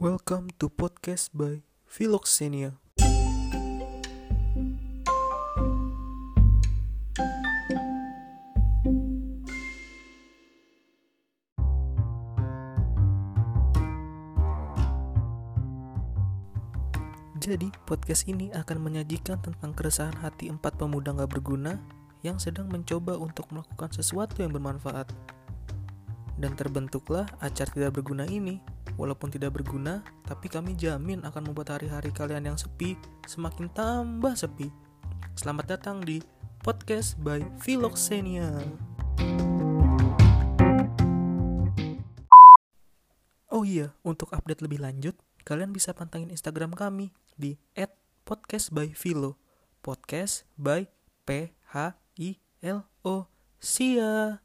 Welcome to podcast by Philoxenia. Jadi, podcast ini akan menyajikan tentang keresahan hati empat pemuda gak berguna yang sedang mencoba untuk melakukan sesuatu yang bermanfaat. Dan terbentuklah acar tidak berguna ini. Walaupun tidak berguna, tapi kami jamin akan membuat hari-hari kalian yang sepi semakin tambah sepi. Selamat datang di podcast by Philoxenia. Oh iya, untuk update lebih lanjut, kalian bisa pantengin Instagram kami di @podcastbyphilo. Podcast by P H I L O. See ya.